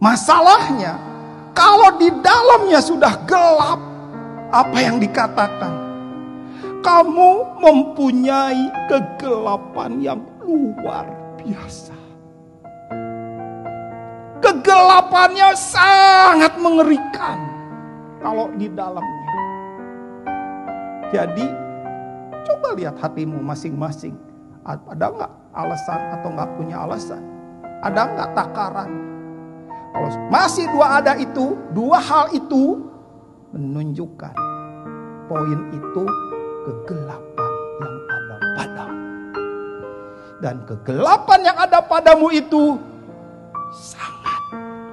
Masalahnya, kalau di dalamnya sudah gelap, apa yang dikatakan? Kamu mempunyai kegelapan yang luar biasa. Kegelapannya sangat mengerikan kalau di dalamnya. Jadi, coba lihat hatimu masing-masing. Ada nggak alasan atau nggak punya alasan? Ada nggak takaran? Kalau masih dua ada itu, dua hal itu menunjukkan poin itu kegelapan yang ada padamu. Dan kegelapan yang ada padamu itu sangat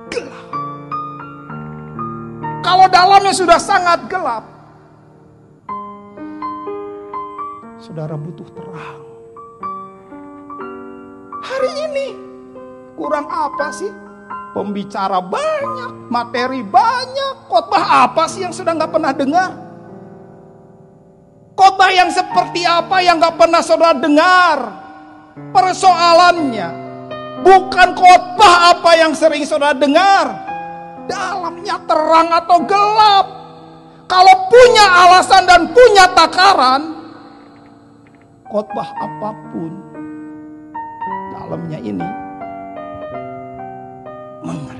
gelap. Kalau dalamnya sudah sangat gelap, saudara butuh terang. Hari ini kurang apa sih? Pembicara banyak, materi banyak, khotbah apa sih yang sudah nggak pernah dengar? Khotbah yang seperti apa yang nggak pernah saudara dengar? Persoalannya bukan khotbah apa yang sering saudara dengar, dalamnya terang atau gelap. Kalau punya alasan dan punya takaran, khotbah apa pun dalamnya ini Mangal.